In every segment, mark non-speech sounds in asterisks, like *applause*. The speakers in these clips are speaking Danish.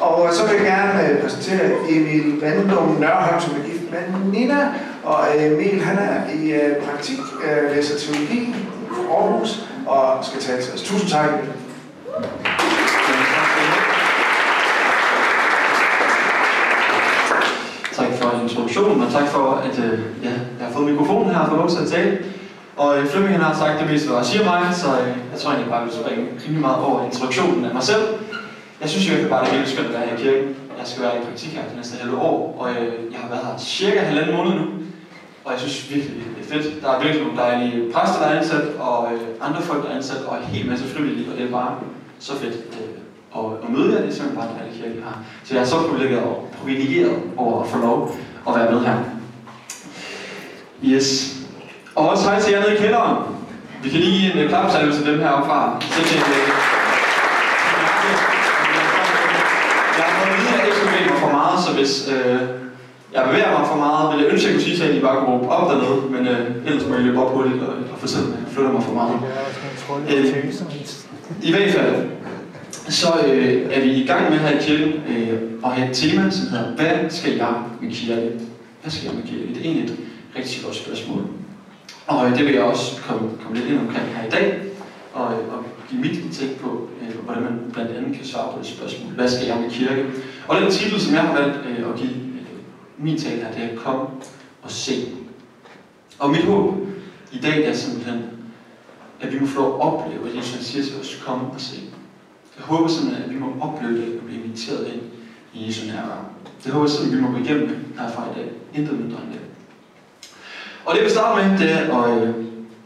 Og øh, så vil jeg gerne øh, præsentere Emil Vandum Nørholm, som er gift med Nina. Og øh, Emil, han er i praktik, øh, læser teologi i Aarhus og skal tale til os. Tusind tak. Emil. Tak for introduktionen, og tak for, at øh, ja, jeg har fået mikrofonen her og fået lov til at tale. Og øh, Flemming han har sagt det meste, hvad jeg siger mig, så øh, jeg tror egentlig bare, at vi springe rimelig meget over introduktionen af mig selv. Jeg synes jo ikke bare, det er helt skønt at være her i kirken. Jeg skal være i praktik her det næste halve år, og øh, jeg har været her cirka halvanden måned nu. Og jeg synes virkelig, det er fedt. Der er virkelig nogle dejlige præster, der er ansat, og øh, andre folk, der er ansat, og en hel masse frivillige, og det er bare så fedt. Øh, og, og møde jer, det er simpelthen bare en dejlig kirke, har. Så jeg er så privilegeret, privilegeret over at få lov at være med her. Yes. Og også hej til jer nede i kælderen. Vi kan lige give en øh, klapsalve til dem heroppe fra. Så til, øh, jeg har fået at vide, at jeg ikke skal bevæge mig for meget, så hvis øh, jeg bevæger mig for meget, vil jeg ønske, at jeg kunne sige til at I bare kunne råbe op dernede, men øh, ellers må I løbe op hurtigt og, og fortælle mig, at jeg flytter mig for meget. Øh, I hvert fald, så øh, er vi i gang med her i kirken øh, at have et tema, som hedder, hvad skal jeg med kirke? Hvad skal jeg med kirke? Det er egentlig et rigtig godt spørgsmål. Og øh, det vil jeg også komme, komme lidt ind omkring her i dag, og, øh, og give mit take på, hvordan man blandt andet kan svare på det spørgsmål. Hvad skal jeg med kirke? Og den titel, som jeg har valgt øh, at give øh, min tale her, det er Kom og se. Og mit håb i dag er simpelthen, at vi må få lov at opleve, at Jesus siger til os, kom og se. Jeg håber simpelthen, at vi må opleve det og blive inviteret ind i Jesu nærvær. Det håber jeg simpelthen, vi må gå igennem herfra i dag. Intet mindre end det. Og det vi starter med, det er at øh,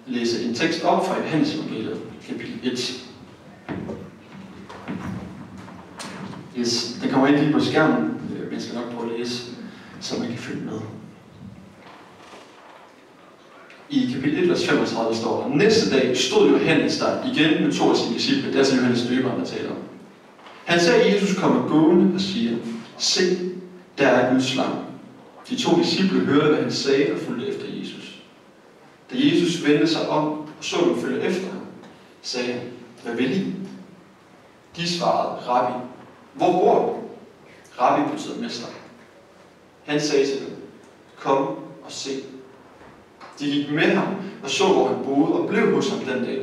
læse en tekst op fra Johannes evangeliet, kapitel 1. læse. det kommer ikke lige på skærmen, øh, men jeg skal nok prøve at læse, så man kan følge med. I kapitel 1, vers 35 står der, Næste dag stod Johannes der igen med to af sine disciple. der er altså Johannes døberen, der taler om. Han ser Jesus komme gående og siger, Se, der er Guds lam. De to disciple hørte, hvad han sagde og fulgte efter Jesus. Da Jesus vendte sig om og så dem følge efter ham, sagde han, hvad vil I? De svarede, Rabbi, hvor bor du? Rabbi betyder mester. Han sagde til dem, kom og se. De gik med ham og så, hvor han boede og blev hos ham den dag.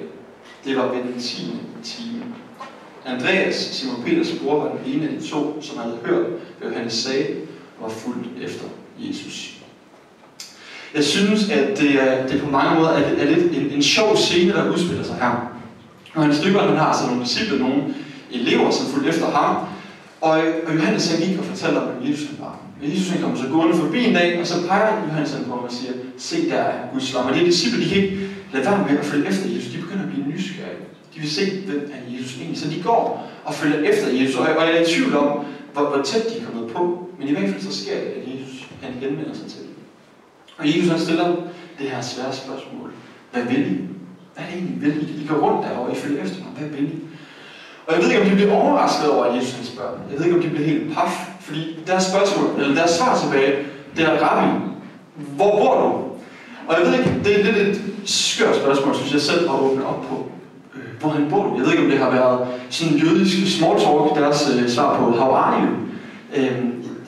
Det var ved den 10. time. Andreas, Simon Peters bror, var den ene af de to, som havde hørt, hvad Johannes sagde, og var fuldt efter Jesus. Jeg synes, at det er, det på mange måder er, er lidt en, en sjov scene, der udspiller sig her. Og hans stykker, han har altså nogle disciple, nogle elever, som fulgte efter ham. Og, og Johannes han gik og fortæller om, at Jesus han var. Og Jesus han kommer så gående forbi en dag, og så peger Johannes han på ham og siger, se der er Guds lam. Og de disciple, de kan ikke lade være med at følge efter Jesus. De begynder at blive nysgerrige. De vil se, hvem er Jesus egentlig. Så de går og følger efter Jesus. Og, og jeg er i tvivl om, hvor, hvor tæt de er kommet på. Men i hvert fald så sker det, at Jesus han henvender sig til dem. Og Jesus han stiller det her svære spørgsmål. Hvad vil I? Hvad er det egentlig, vil I? I går rundt derovre, I følger efter mig. Hvad vil I? Og jeg ved ikke, om de bliver overrasket over, at Jesus han spørger dem. Jeg ved ikke, om de bliver helt paf, fordi deres spørgsmål, eller deres svar tilbage, det er, Rabbi, hvor bor du? Og jeg ved ikke, det er lidt et skørt spørgsmål, synes jeg selv har åbnet op på. Øh, hvor han bor du? Jeg ved ikke, om det har været sådan jødisk small talk, deres øh, svar på, how are you? Øh,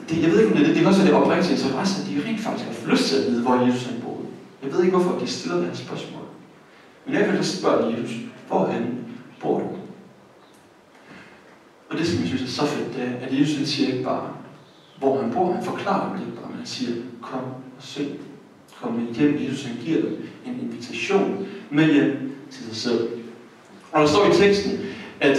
det, jeg ved ikke, om det er det. Det kan også være det oprigtige interesse, at de rent faktisk har lyst til at vide, hvor Jesus han boede. Jeg ved ikke, hvorfor de stiller det her spørgsmål. Men i hvert fald spørger de Jesus, hvorhen bor du? Og det, som jeg synes er så fedt, det er, at Jesus han siger ikke bare, hvor han bor. Han forklarer dem ikke bare, men han siger, kom og se. Kom med hjem. Jesus han giver dem en invitation med hjem til sig selv. Og der står i teksten, at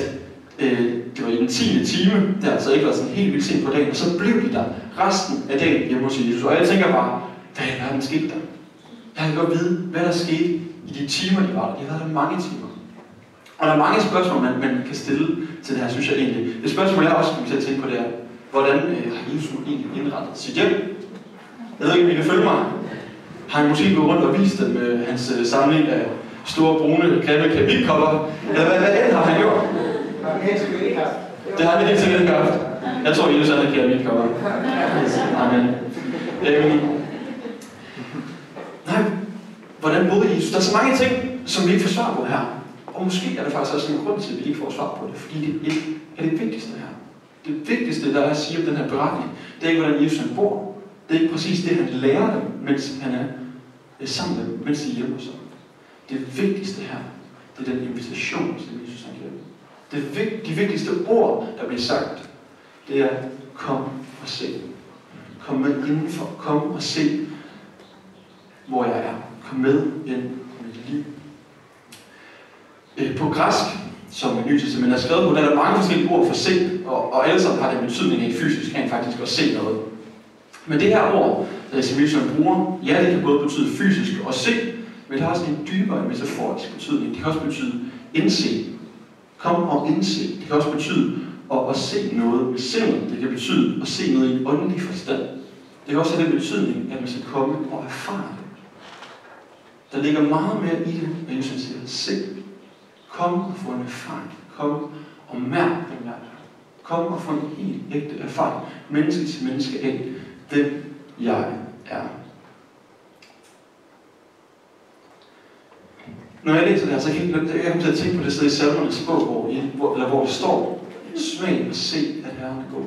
øh, det var i den 10. time, det har altså ikke været sådan helt vildt sent på dagen, og så blev de der resten af dagen hjemme hos Jesus. Og jeg tænker bare, hvad i verden skete der? Jeg kan godt vide, hvad der skete i de timer, de var der. De har der mange timer. Og der er mange spørgsmål, man, man kan stille til det her, synes jeg egentlig. Det spørgsmål, jeg også kommer til at tænke på, det er, hvordan øh, har Jesus egentlig indrettet sit hjem? Jeg ved ikke, om I kan følge mig. Har han måske gået rundt og vist dem øh, hans øh, samling af store, brune, grimme kabinkopper? Eller hvad, hvad end har han gjort? Det har han helt sikkert ikke haft. Jeg tror, Jesus havde keramikkopper. Amen. Øhm, nej, hvordan modede Jesus? Der er så mange ting, som vi ikke får svar på her. Og måske er der faktisk også en grund til, at vi ikke får svar på det, fordi det ikke er det vigtigste her. Det vigtigste, der er at sige om den her beretning, det er ikke, hvordan Jesus han bor. Det er ikke præcis det, han lærer dem, mens han er øh, sammen med dem, mens de hjælper sig. Det vigtigste her, det er den invitation, som Jesus han giver dem. Det, de vigtigste ord, der bliver sagt, det er, kom og se. Kom med indenfor. Kom og se, hvor jeg er. Kom med ind i mit liv. Øh, på græsk, som Nyt Testament er skrevet på, der er der mange forskellige ord for se, og, og alle sammen har det betydning af fysisk kan faktisk at se noget. Men det her ord, øh, som Wilson bruger, ja, det kan både betyde fysisk og se, men det har også en dybere metaforisk betydning. Det kan også betyde indse. Kom og indse. Det kan også betyde at, at se noget med sindet. Det kan betyde at se noget i en åndelig forstand. Det kan også have den betydning, at man skal komme og erfare det. Der ligger meget mere i det, når Jesus siger, se, kom og få en erfaring. Kom og mærk den der. Kom og få en helt ægte erfaring, menneske til menneske af, den jeg er. Når jeg læser det her, så kan jeg, jeg til at tænke på det sted i salmernes bog, hvor, i, hvor, eller hvor det står, smag og se, at Herren er god.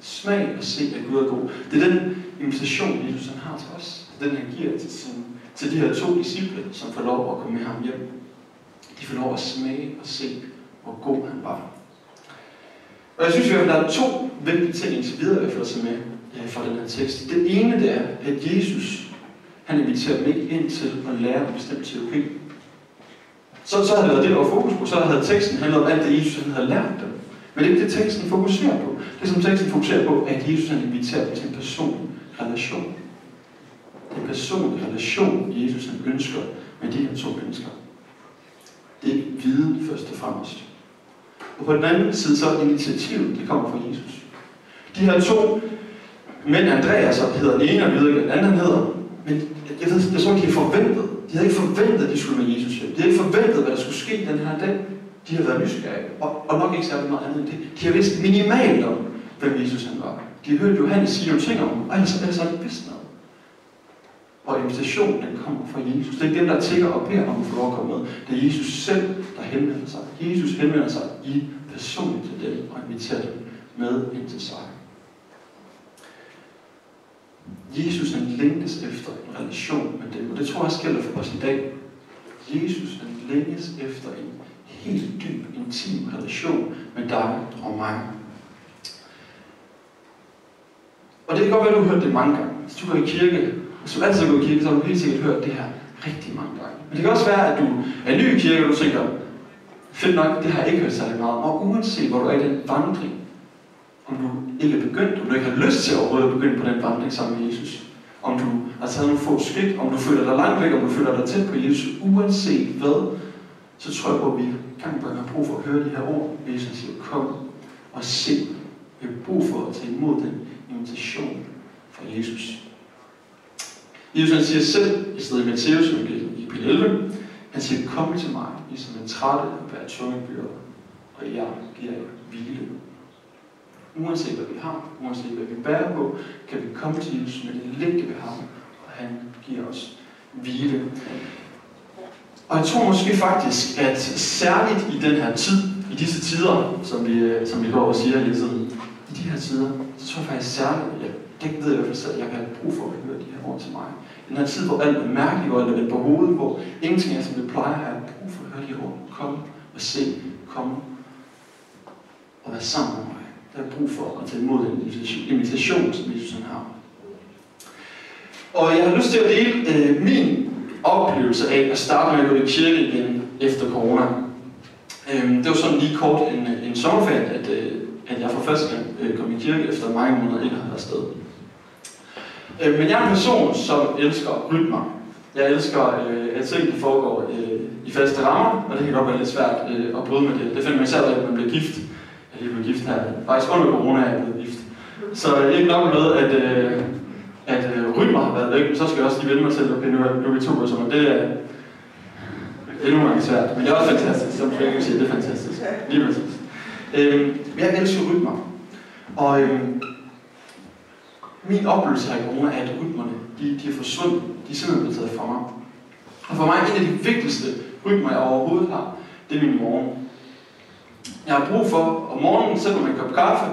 Smag og se, at Gud er god. Det er den invitation, Jesus han har til os. Den han giver til, sin, til de her to disciple, som får lov at komme med ham hjem. De får lov at smage og se, hvor god han var. Og jeg synes jo, at der er to vigtige ting indtil videre, jeg får sig med øh, fra den her tekst. Det ene det er, at Jesus han inviterer dem ikke ind til at lære en bestemt teori. Så, så havde det været det, der var fokus på. Så havde teksten handlet om alt det, Jesus han havde lært dem. Men det er ikke det, teksten fokuserer på. Det som teksten fokuserer på, er, at Jesus han inviterer dem til en personlig relation. Det er en personlig relation, Jesus han ønsker med de her to mennesker. Det er viden først og fremmest. Og på den anden side, så er initiativet, det kommer fra Jesus. De her to mænd, Andreas hedder den ene, og vi ved ikke, den anden hedder, men jeg ved, jeg tror ikke, de forventet. De havde ikke forventet, at de skulle med Jesus hjem. De havde ikke forventet, hvad der skulle ske den her dag. De har været nysgerrige, og, og nok ikke særlig meget andet end det. De har vidst minimalt om, hvem Jesus han var. De har hørt Johannes sige nogle ting om ham, og ellers, ellers har de vidst noget. Og invitationen, den kommer fra Jesus. Det er ikke dem, der tigger og beder om at få lov at komme med. Det er Jesus selv, der henvender sig. Jesus henvender sig i personligt til dem og inviterer dem med ind til sig. Jesus han længes efter en relation med dem, og det tror jeg også gælder for os i dag. Jesus han længes efter en helt dyb, intim relation med dig og mig. Og det kan godt være, at du har hørt det mange gange. Hvis du går i kirke, hvis du altid går i kirke, så har du helt sikkert hørt det her rigtig mange gange. Men det kan også være, at du er ny i kirke, og du tænker, fedt nok, det har jeg ikke hørt særlig meget. om. Og uanset hvor du er i den vandring, om du ikke er begyndt, om du ikke har lyst til overhovedet at begynde på den vandring sammen med Jesus, om du har taget nogle få skridt, om du føler dig langt væk, om du føler dig tæt på Jesus, uanset hvad, så tror jeg på, at vi gang på gang har brug for at høre de her ord. Jesus siger, kom og se. Vi har brug for at tage imod den invitation fra Jesus. Jesus han siger selv, i stedet i Matthæus, i kapitel 11, han siger, kom til mig, I som er trætte og bærer tunge byrder, og jeg giver jer hvile. Uanset hvad vi har, uanset hvad vi bærer på, kan vi komme til Jesus med det lægge ved ham, og han giver os hvile. Og jeg tror måske faktisk, at særligt i den her tid, i disse tider, som vi, som vi går og siger hele tiden, i de her tider, så tror jeg faktisk særligt, at jeg, det ved jeg i hvert fald selv, at jeg kan have brug for at høre de her ord til mig. I den her tid, hvor alt er mærkeligt, hvor alt er på hovedet, hvor ingenting er, som det plejer, har jeg brug for at høre de her ord. Kom og se, kom og være sammen med mig. Der er brug for at tage imod den invitation, som Jesus har. Og jeg har lyst til at dele øh, min oplevelse af at starte med at gå i kirke igen efter corona. Øh, det var sådan lige kort en, en sommerferie, at, øh, at jeg for første gang øh, kom i kirke efter mange måneder ikke har været sted. Øh, men jeg er en person, som elsker rytmer. Jeg elsker, øh, at tingene foregår øh, i faste rammer, og det kan godt være lidt svært øh, at bryde med det. Det finder man især, når man bliver gift. Jeg er lige blevet gift her. Faktisk under corona er jeg blevet gift. Så er ikke nok med, at, øh, at øh, rytmer har været væk, men så skal jeg også lige vende mig til, at nu, er, to er vi to altså, personer. Det er endnu mange svært, men det er også fantastisk, som jeg kan sige, det er fantastisk. Lige præcis. Øh, jeg elsker rytmer. Og øhm, min oplevelse her i corona er, at rytmerne, de, de er forsvundet. De er simpelthen blevet taget fra mig. Og for mig, en af de vigtigste rytmer, jeg overhovedet har, det er min morgen. Jeg har brug for om morgenen sætter mig en kop kaffe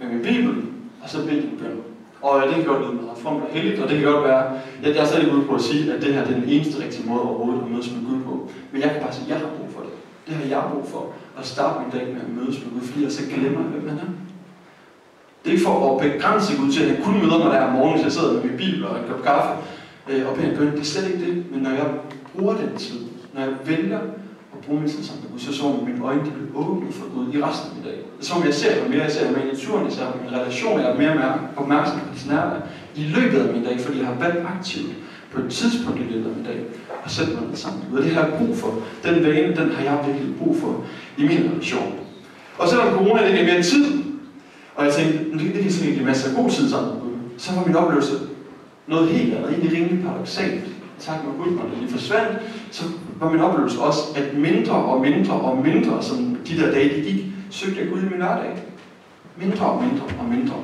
med min bibel, og så beder jeg bøn. Og øh, det kan godt lyde meget fromt og heldigt, og det kan godt være, at jeg er slet ikke ude på at sige, at det her det er den eneste rigtige måde overhovedet at mødes med Gud på. Men jeg kan bare sige, at jeg har brug for det. Det har jeg brug for. At starte min dag med at mødes med Gud, fordi jeg så glemmer, hvem han er. Det er ikke for at begrænse Gud til, at jeg kun møder mig der om morgenen, hvis jeg sidder med min bibel og en kop kaffe øh, og beder bøn. Det er slet ikke det. Men når jeg bruger den tid, når jeg vælger at bruge min tid sammen med Gud, så så mine øjne de bliver åbne for Gud i resten af min dag. Så om jeg ser ham mere, jeg ser ham mere i naturen, jeg ser ham i min relation, jeg er mere og mere opmærksom på hans nærvær i løbet af min dag, fordi jeg har valgt aktivt på et tidspunkt i løbet af min dag at sætte mig ned sammen med Gud. Det har jeg brug for. Den vane, den har jeg virkelig brug for i min relation. Og selvom corona det er mere tid, og jeg tænkte, det, det vi sikkert give masser god tid sammen med Gud, så var min oplevelse noget helt andet, egentlig rimelig paradoxalt. Tak med Gud, når det lige forsvandt, så var min oplevelse også, at mindre og mindre og mindre, som de der dage de gik, søgte jeg Gud i min hverdag. Mindre og mindre og mindre.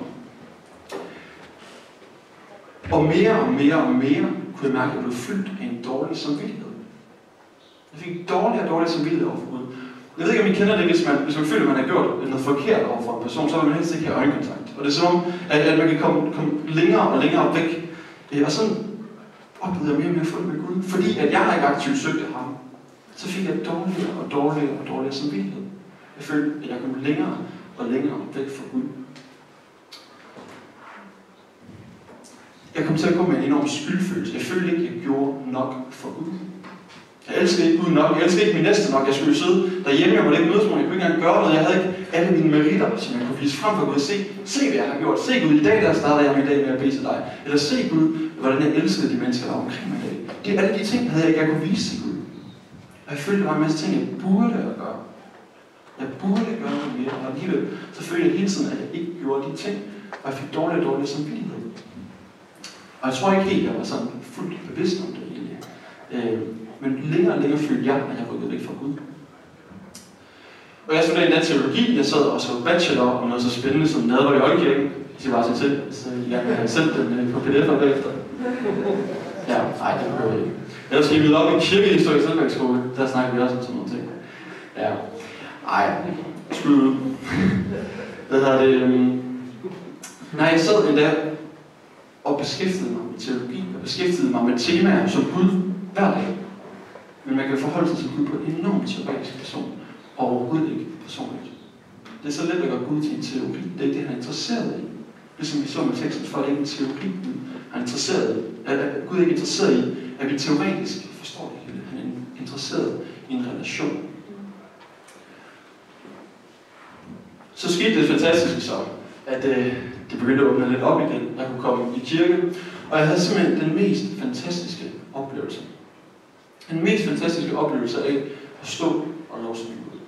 Og mere og mere og mere kunne jeg mærke, at jeg blev fyldt af en dårlig samvittighed. Jeg fik dårligere og dårligere samvittighed over for Gud. Jeg ved ikke, om I kender det, hvis man, hvis man føler, at man har gjort noget forkert over for en person, så vil man helst ikke have øjenkontakt. Og det er som om, at, at man kan komme, komme længere og længere væk. Det og sådan oplevede jeg mere og mere fuld med Gud. Fordi at jeg har ikke aktivt søgt af ham, så fik jeg dårligere og dårligere og dårligere samvittighed. Jeg følte, at jeg kom længere og længere væk fra Gud. Jeg kom til at gå med en enorm skyldfølelse. Jeg følte ikke, at jeg gjorde nok for Gud. Jeg elskede ikke Gud nok. Jeg elskede ikke min næste nok. Jeg skulle sidde derhjemme. Jeg måtte ikke mødes med Jeg kunne ikke engang gøre noget. Jeg havde ikke alle mine meritter, som jeg kunne vise frem for Gud. Se, se hvad jeg har gjort. Se Gud, i dag der starter jeg min dag med at bede til dig. Eller se Gud, hvordan jeg elskede de mennesker, der var omkring mig i dag. Det er alle de ting, havde jeg ikke jeg kunne vise til Gud. Og jeg følte, der var en masse ting, jeg burde at gøre. Jeg burde gøre noget mere. Og alligevel, så følte jeg hele tiden, at jeg ikke gjorde de ting. Og jeg fik dårligere og dårligere samvittighed. Og jeg tror ikke helt, at jeg var sådan fuldt bevidst om det egentlig. Øh, men længere og længere følte jeg, at jeg rykkede væk fra Gud. Og jeg studerede endda teologi. Jeg sad og så bachelor om noget så spændende som nadver i Oldkirken. Jeg bare sig selv, så jeg kan sende den øh, på pdf'er bagefter. Ja, nej, det behøver jeg ikke. Ellers gik vi op i kirkehistorie Selvbækskole. Der snakker vi også om sådan nogle ting. Ja. Ej, skud Hvad hedder det? Øhm, nej, jeg sad endda og beskæftigede mig med teologi, og beskæftigede mig med temaer som Gud hver dag. Men man kan forholde sig til Gud på en enormt teoretisk person, og overhovedet ikke personligt. Det er så let at gøre Gud til en teori. Det er det, han er interesseret i. Ligesom vi så med teksten, for det er ikke en teori, Gud han er interesseret i. At, at Gud er ikke interesseret i, at vi teoretisk forstår det hele. Han er interesseret i en relation. Så skete det fantastiske så, at øh, det begyndte at åbne lidt op igen. Jeg kunne komme i kirke, og jeg havde simpelthen den mest fantastiske oplevelse. Den mest fantastiske oplevelse af at stå og nå sådan ud.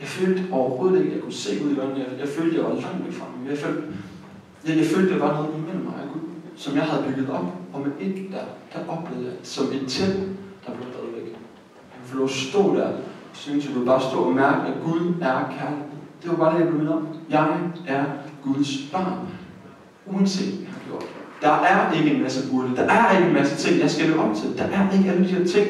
Jeg følte overhovedet ikke, at jeg kunne se ud i øjnene. Jeg, jeg følte, at jeg var langt væk fra ham. Jeg følte, jeg, jeg følte, at der var noget imellem mig og Gud, som jeg havde bygget op. Og med et der, der oplevede jeg som et tæt, der blev reddet væk. Jeg kunne lov at stå der og synes, til Gud. Bare stå og mærke, at Gud er kærlighed. Det var bare det, jeg blev med om. Jeg er Guds barn. Uanset hvad jeg har gjort. Der er ikke en masse burde. Der er ikke en masse ting, jeg skal leve op til. Der er ikke alle de her ting.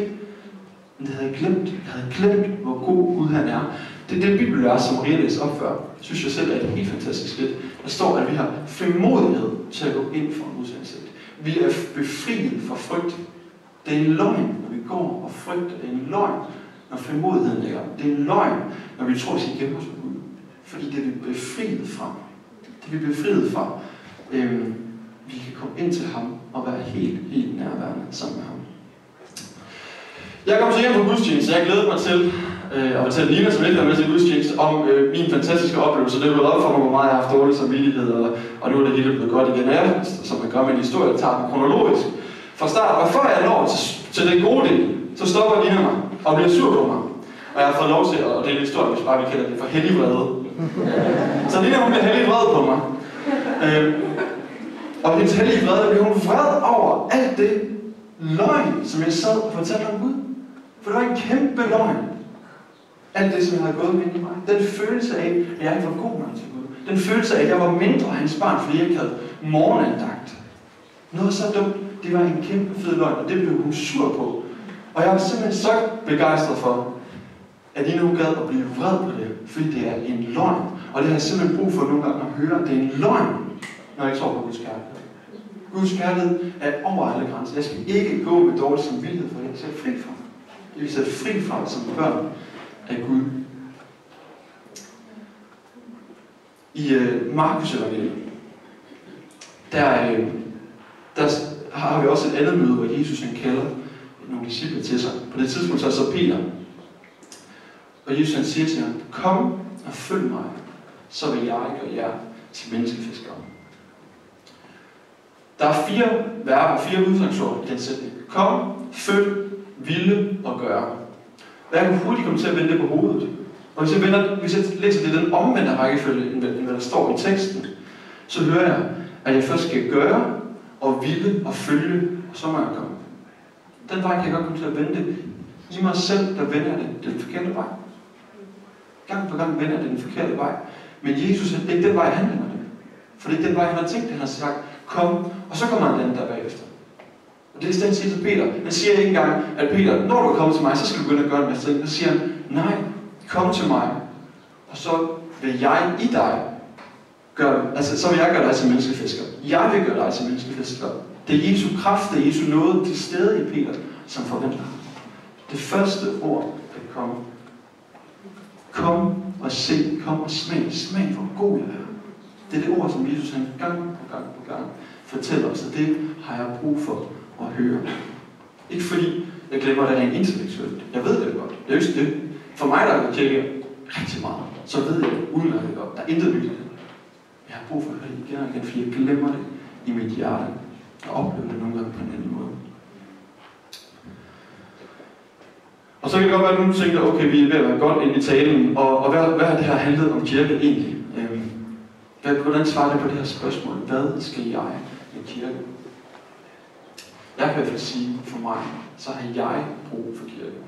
Men det havde jeg glemt. Jeg havde glemt, hvor god Gud han er. Det er det bibelvers, som Maria læste op før. synes jeg selv er et helt fantastisk skridt. Der står, at vi har frimodighed til at gå ind for Guds ansigt. Vi er befriet fra frygt. Det er en løgn, når vi går og frygter. Det er en løgn, når frimodigheden ligger. Det er en løgn, når vi tror, at vi skal gemme os på Gud. Fordi det er vi befriet fra. Det er vi befriet fra. Øhm, vi kan komme ind til ham og være helt, helt nærværende sammen med ham. Jeg kom så hjem på gudstjeneste, jeg glæder mig til øh, at fortælle Lina, som ikke er med til gudstjeneste, om øh, min fantastiske oplevelse. Det er blevet op for mig, hvor meget jeg har haft dårlig samvittighed, og, og nu er det hele blevet godt igen. Og jeg, som man gør med en historie, tager den kronologisk fra start. Og før jeg når til, til det gode del, så stopper Lina mig og bliver sur på mig. Og jeg har fået lov til, og det er lidt stort, hvis bare vi kalder det for hellig vrede. *laughs* Så Lina, hun bliver hellig vred på mig. Øh, og hendes hellige vrede blev hun vred over alt det løgn, som jeg sad og fortalte om Gud. For det var en kæmpe løgn. Alt det, som jeg havde gået med i mig. Den følelse af, at jeg ikke var god nok til Gud. Den følelse af, at jeg var mindre hans barn, fordi jeg ikke havde morgenandagt. Noget så dumt. Det var en kæmpe fed løgn, og det blev hun sur på. Og jeg var simpelthen så begejstret for, at I nu gad at blive vred på det, fordi det er en løgn. Og det har jeg simpelthen brug for nogle gange at høre, at det er en løgn, når jeg tror på Guds kærlighed. Guds kærlighed er over alle grænser. Jeg skal ikke gå med dårlig samvittighed for det. Jeg skal fri fra det. Jeg vil fri fra det som børn af Gud. I øh, Markus evangeliet, der, øh, der har vi også et andet møde, hvor Jesus han kalder nogle disciple til sig. På det tidspunkt så er så Peter. Og Jesus han siger til ham, kom og følg mig, så vil jeg gøre jer til menneskefiskere. Der er fire verber, fire udtryksord i den sætning. Kom, følg, ville og gøre. Hvad jeg kan hurtigt komme til at vende det på hovedet. Og hvis jeg, vender, hvis jeg læser det den omvendte rækkefølge, end hvad der står i teksten, så hører jeg, at jeg først skal gøre, og ville og følge, og så må jeg komme. Den vej kan jeg godt komme til at vende I mig selv, der vender det den forkerte vej. Gang på gang vender det den forkerte vej. Men Jesus, det er ikke den vej, han vender det. For det er den vej, han har tænkt det. Han har sagt, kom, og så kommer han den der bagefter. Og det er den siger til Peter. Han siger ikke engang, at Peter, når du kommer til mig, så skal du begynde at gøre en masse ting. Så siger han, nej, kom til mig, og så vil jeg i dig gøre, altså så vil jeg gøre dig til menneskefisker. Jeg vil gøre dig til menneskefisker. Det er Jesu kraft, det er Jesu nåde til stede i Peter, som forventer. Det første ord, der kommer. Kom og se, kom og smag. Smag, hvor god jeg er. Det er det ord, som Jesus han gang på gang på gang fortæller os, og det har jeg brug for at høre. Ikke fordi jeg glemmer det rent intellektuelt. Jeg ved det godt. Det er jo det. For mig, der er kirke rigtig meget, så ved jeg udmærket godt. Der er intet nyt. Jeg har brug for at høre det igen og igen, fordi jeg glemmer det i mit hjerte. Jeg oplever det nogle gange på en anden måde. Og så kan det godt være, at nogen tænker, okay, vi er ved at være godt ind i talen, og, og hvad, hvad har det her handlet om kirke egentlig? Øhm, hvad, hvordan svarer det på det her spørgsmål? Hvad skal jeg med kirke? Jeg kan i hvert fald sige, for mig, så har jeg brug for kirke.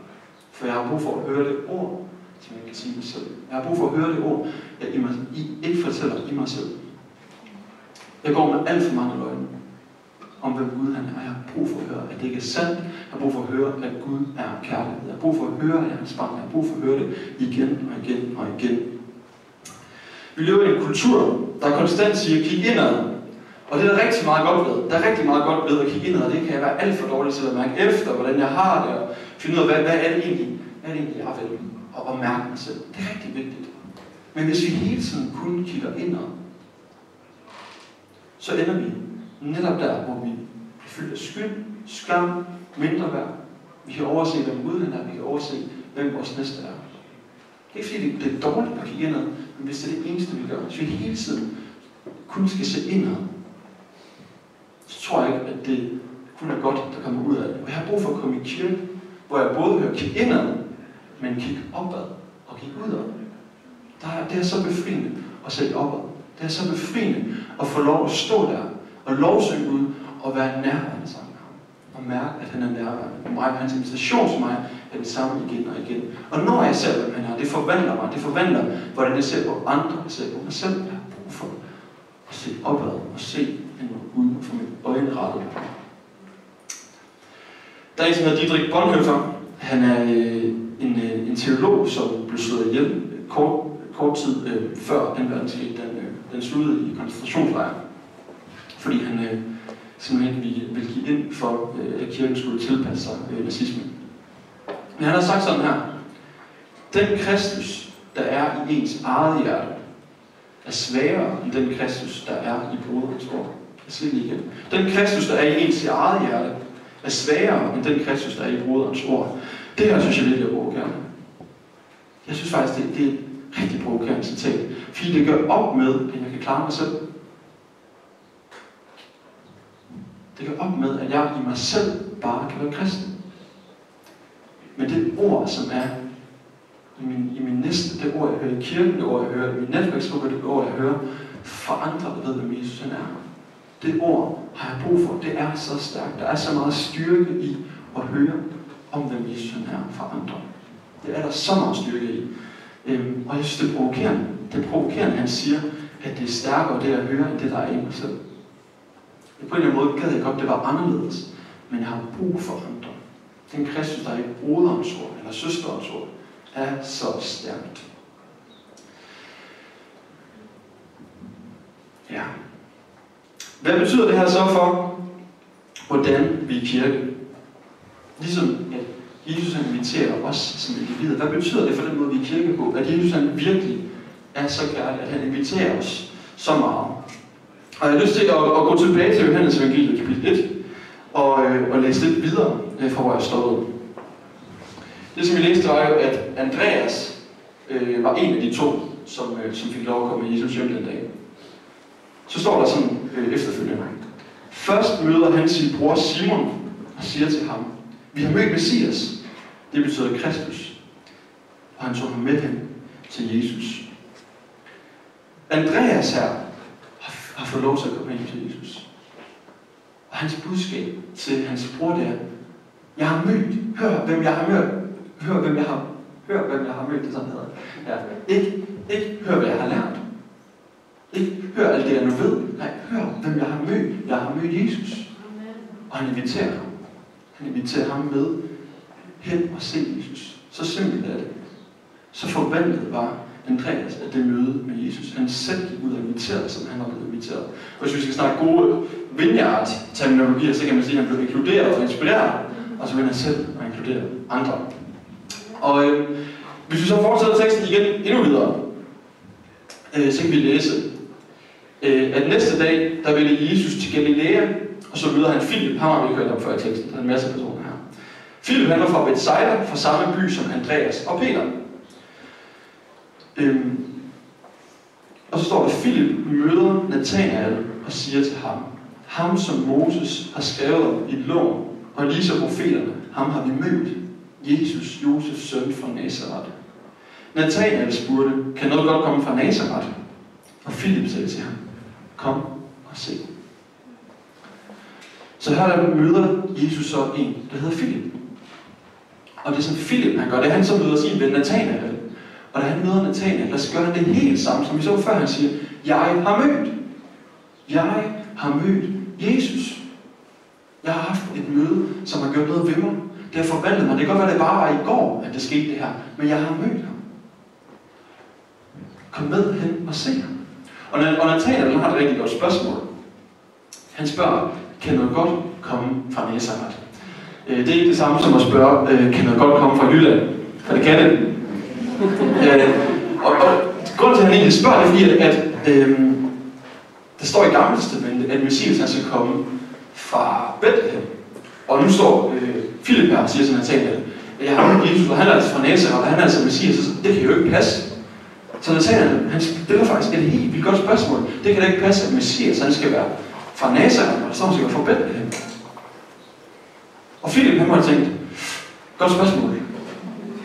For jeg har brug for at høre det ord, som jeg kan sige mig selv. Jeg har brug for at høre det ord, jeg i mig, I ikke fortæller i mig selv. Jeg går med alt for mange løgne om, hvem Gud han er. Jeg har brug for at høre, at det ikke er sandt. Jeg har brug for at høre, at Gud er kærlighed. Jeg har brug for at høre, at jeg er hans barn. Jeg har brug for at høre det igen og igen og igen. Vi lever i en kultur, der konstant siger, kig indad. Og det er der rigtig meget godt ved. Der er rigtig meget godt ved at kigge ind, og det kan jeg være alt for dårlig til at mærke efter, hvordan jeg har det, og finde ud af, hvad, hvad er det egentlig, hvad er det egentlig, jeg vil, og, og mærke mig selv. Det er rigtig vigtigt. Men hvis vi hele tiden kun kigger indad, så ender vi netop der, hvor vi føler fyldt af skyld, skam, mindre værd. Vi kan overse, hvem Gud er, vi kan overse, hvem vores næste er. Det er ikke fordi, det er dårligt at kigge indad, men hvis det er det eneste, vi gør, hvis vi hele tiden kun skal se indad, så tror jeg ikke, at det kun er godt, der kommer ud af det. Og jeg har brug for at komme i kirke, hvor jeg både hører kigge indad, men kigge opad og kigge udad. Der er, det er så befriende at sætte opad. Det er så befriende at få lov at stå der og lovsynge ud og være nærværende sammen med ham. Og mærke, at han er nærværende. Og mig, hans invitation til mig er det samme igen og igen. Og når jeg ser, hvem han er, det forvandler mig. Det forvandler, hvordan jeg ser på andre. Jeg ser på mig selv. Jeg har brug for at se opad og se en og. Der er en, som hedder Dietrich Bonhoeffer. Han er øh, en, øh, en teolog, som blev slået ihjel øh, kort, kort tid øh, før 2. verdenskrig. Den, øh, den sluttede i koncentrationslejren fordi han øh, simpelthen ville, ville give ind for, øh, at kirken skulle tilpasse sig øh, nazismen. Men han har sagt sådan her. Den Kristus, der er i ens eget hjerte, er sværere end den Kristus, der er i broderens ord. Jeg siger det igen. Den Kristus, der er i ens eget hjerte, er sværere end den Kristus, der er i broderens ord. Det her synes jeg virkelig er provokerende. Jeg synes faktisk, det, det er et rigtig provokerende citat. Fordi det gør op med, at jeg kan klare mig selv. Det gør op med, at jeg i mig selv bare kan være kristen. Men det ord, som er i min, i min næste, det ord, jeg hører i kirken, det ord, jeg hører i min netværksgruppe, det ord, jeg hører fra andre, der ved, hvem Jesus han er. Det ord har jeg brug for. Det er så stærkt. Der er så meget styrke i at høre om, hvem Jesus er for andre. Det er der så meget styrke i. Øhm, og jeg synes, det er provokerende. Det er provokerende, han siger, at det er stærkere det at høre, end det, der er i mig selv. På en eller anden måde gad jeg godt, det var anderledes. Men jeg har brug for andre. Den Kristus, der er i broderens ord, eller søsterens ord, er så stærkt. Ja. Hvad betyder det her så for, hvordan vi er kirke? Ligesom at Jesus inviterer os som individer. Hvad betyder det for den måde, vi er kirke på? At Jesus han virkelig er så kærlig, at han inviterer os så meget. Og jeg har lyst til at, at gå tilbage til Johannes evangeliet kapitel 1 og, øh, og læse lidt videre øh, fra, hvor jeg stod. Det, som vi læste, var jo, at Andreas øh, var en af de to, som, øh, som fik lov at komme med Jesus hjem den dag. Så står der sådan øh, efterfølgende. Først møder han sin bror Simon og siger til ham, vi har mødt Messias. Det betyder Kristus. Og han tog ham med hen til Jesus. Andreas her har, har fået lov til at komme hen til Jesus. Og hans budskab til hans bror der, jeg har mødt, hør hvem jeg har mødt, hør hvem jeg har, hør hvem jeg har mødt, det sådan hedder. Ja. Ikke, ikke hør hvad jeg har lært. Ikke hør alt det jeg nu ved. Nej, hør hvem jeg har mødt. Jeg har mødt Jesus. Og han inviterer ham. Han inviterer ham med hen og se Jesus. Så simpelt er det. Så forvandlet var Andreas af det møde med Jesus. Han selv gik ud og inviterede, som han var blevet inviteret. Og hvis vi skal snakke gode vineyard-terminologier, så kan man sige, at han blev inkluderet og inspireret, og så vil han selv og inkludere andre. Og øh, hvis vi så fortsætter teksten igen endnu videre, øh, så kan vi læse, øh, at næste dag, der ville Jesus til Galilea, og så lyder han Philip, ham har vi hørt om før i teksten, der er en masse personer her. Philip han var fra Bethsaida, fra samme by som Andreas og Peter. Øhm, og så står der, Philip møder Nathanael og siger til ham, ham som Moses har skrevet om i loven, og lige så profeterne, ham har vi mødt, Jesus, Josefs søn fra Nazareth. Nathanael spurgte, kan noget godt komme fra Nazareth? Og Philip sagde til ham, kom og se. Så her der møder Jesus så en, der hedder Philip. Og det som Philip han gør, det er, han så møder sin ven Nathanael. Og da han møder Nathanael, der gør han det helt samme, som vi så før. Han siger, jeg har mødt. Jeg har mødt Jesus. Jeg har haft et møde, som har gjort noget ved mig. Det har forvandlet mig. Det kan godt være, det bare var i går, at det skete det her. Men jeg har mødt ham. Kom med hen og se ham. Og, og Nathanael har et rigtig godt spørgsmål. Han spørger, kan noget godt komme fra Nazareth? Øh, det er ikke det samme som at spørge, øh, kan noget godt komme fra Jylland? For det kan det. *laughs* øh, og, og grunden til, at han egentlig spørger, det er fordi, at, at øh, der står i Gamle Testamentet, at Messias han skal komme fra Bethlehem. Og nu står øh, Philip her og siger sådan, at jeg har Jesus, og han er altså fra Nazareth, og han er altså Messias, så det kan jo ikke passe. Så Nathanael, han stiller faktisk et helt vildt godt spørgsmål. Det kan da ikke passe, at Messias han skal være fra Nazareth, og så skal være fra Bethlehem. Og Philip, han må have tænkt, godt spørgsmål.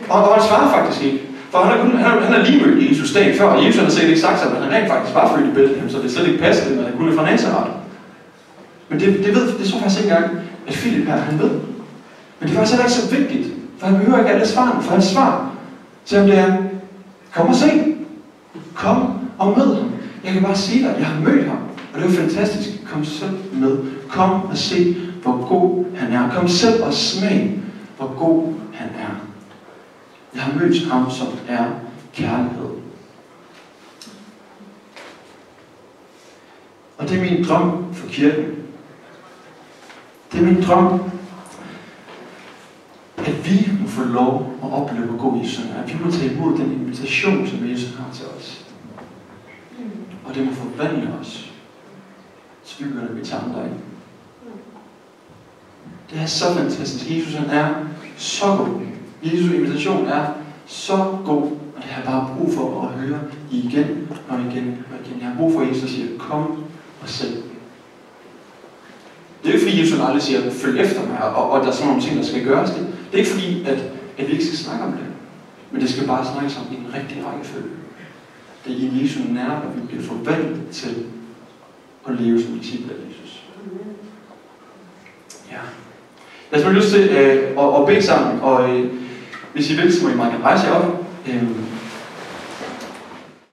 Og, og han svarer faktisk ikke. For han er, kun, han, han er lige mødt Jesus dag før, og Jesus har sikkert ikke sagt sig, at han rent faktisk var født i Bethlehem, så det slet ikke passede, at han kunne fra Nazareth. Men det, det, ved, det tror faktisk ikke engang, at Philip her, han ved. Men det er faktisk heller ikke så vigtigt, for han behøver ikke alle svarene, for hans svar, selvom det er, kom og se. Kom og mød ham. Jeg kan bare sige dig, at jeg har mødt ham. Og det er jo fantastisk. Kom selv med. Kom og se, hvor god han er. Kom selv og smag, hvor god han er. Jeg har mødt ham, som er kærlighed. Og det er min drøm for kirken. Det er min drøm, at vi må få lov at opleve, god Jesus. At vi må tage imod den invitation, som Jesus har til os. Og det må forvandle os, så vi begynder at vi andre ind. Det er så fantastisk. Jesus han er så god. Jesu invitation er så god, og det har jeg bare brug for at høre igen og igen og igen. Jeg har brug for, at Jesus siger, kom og selv. Det er ikke fordi, Jesus aldrig siger, følg efter mig, og, og der er sådan nogle ting, der skal gøres. Det, det er ikke fordi, at, at vi ikke skal snakke om det. Men det skal bare snakkes om i en rigtig rækkefølge. Det er i Jesu nær, at vi bliver forvandlet til at leve som disciple af Jesus. Ja. Jeg har lyst til øh, at, at bede sammen, og øh, hvis I vil, så må I meget rejse jer op. Øh,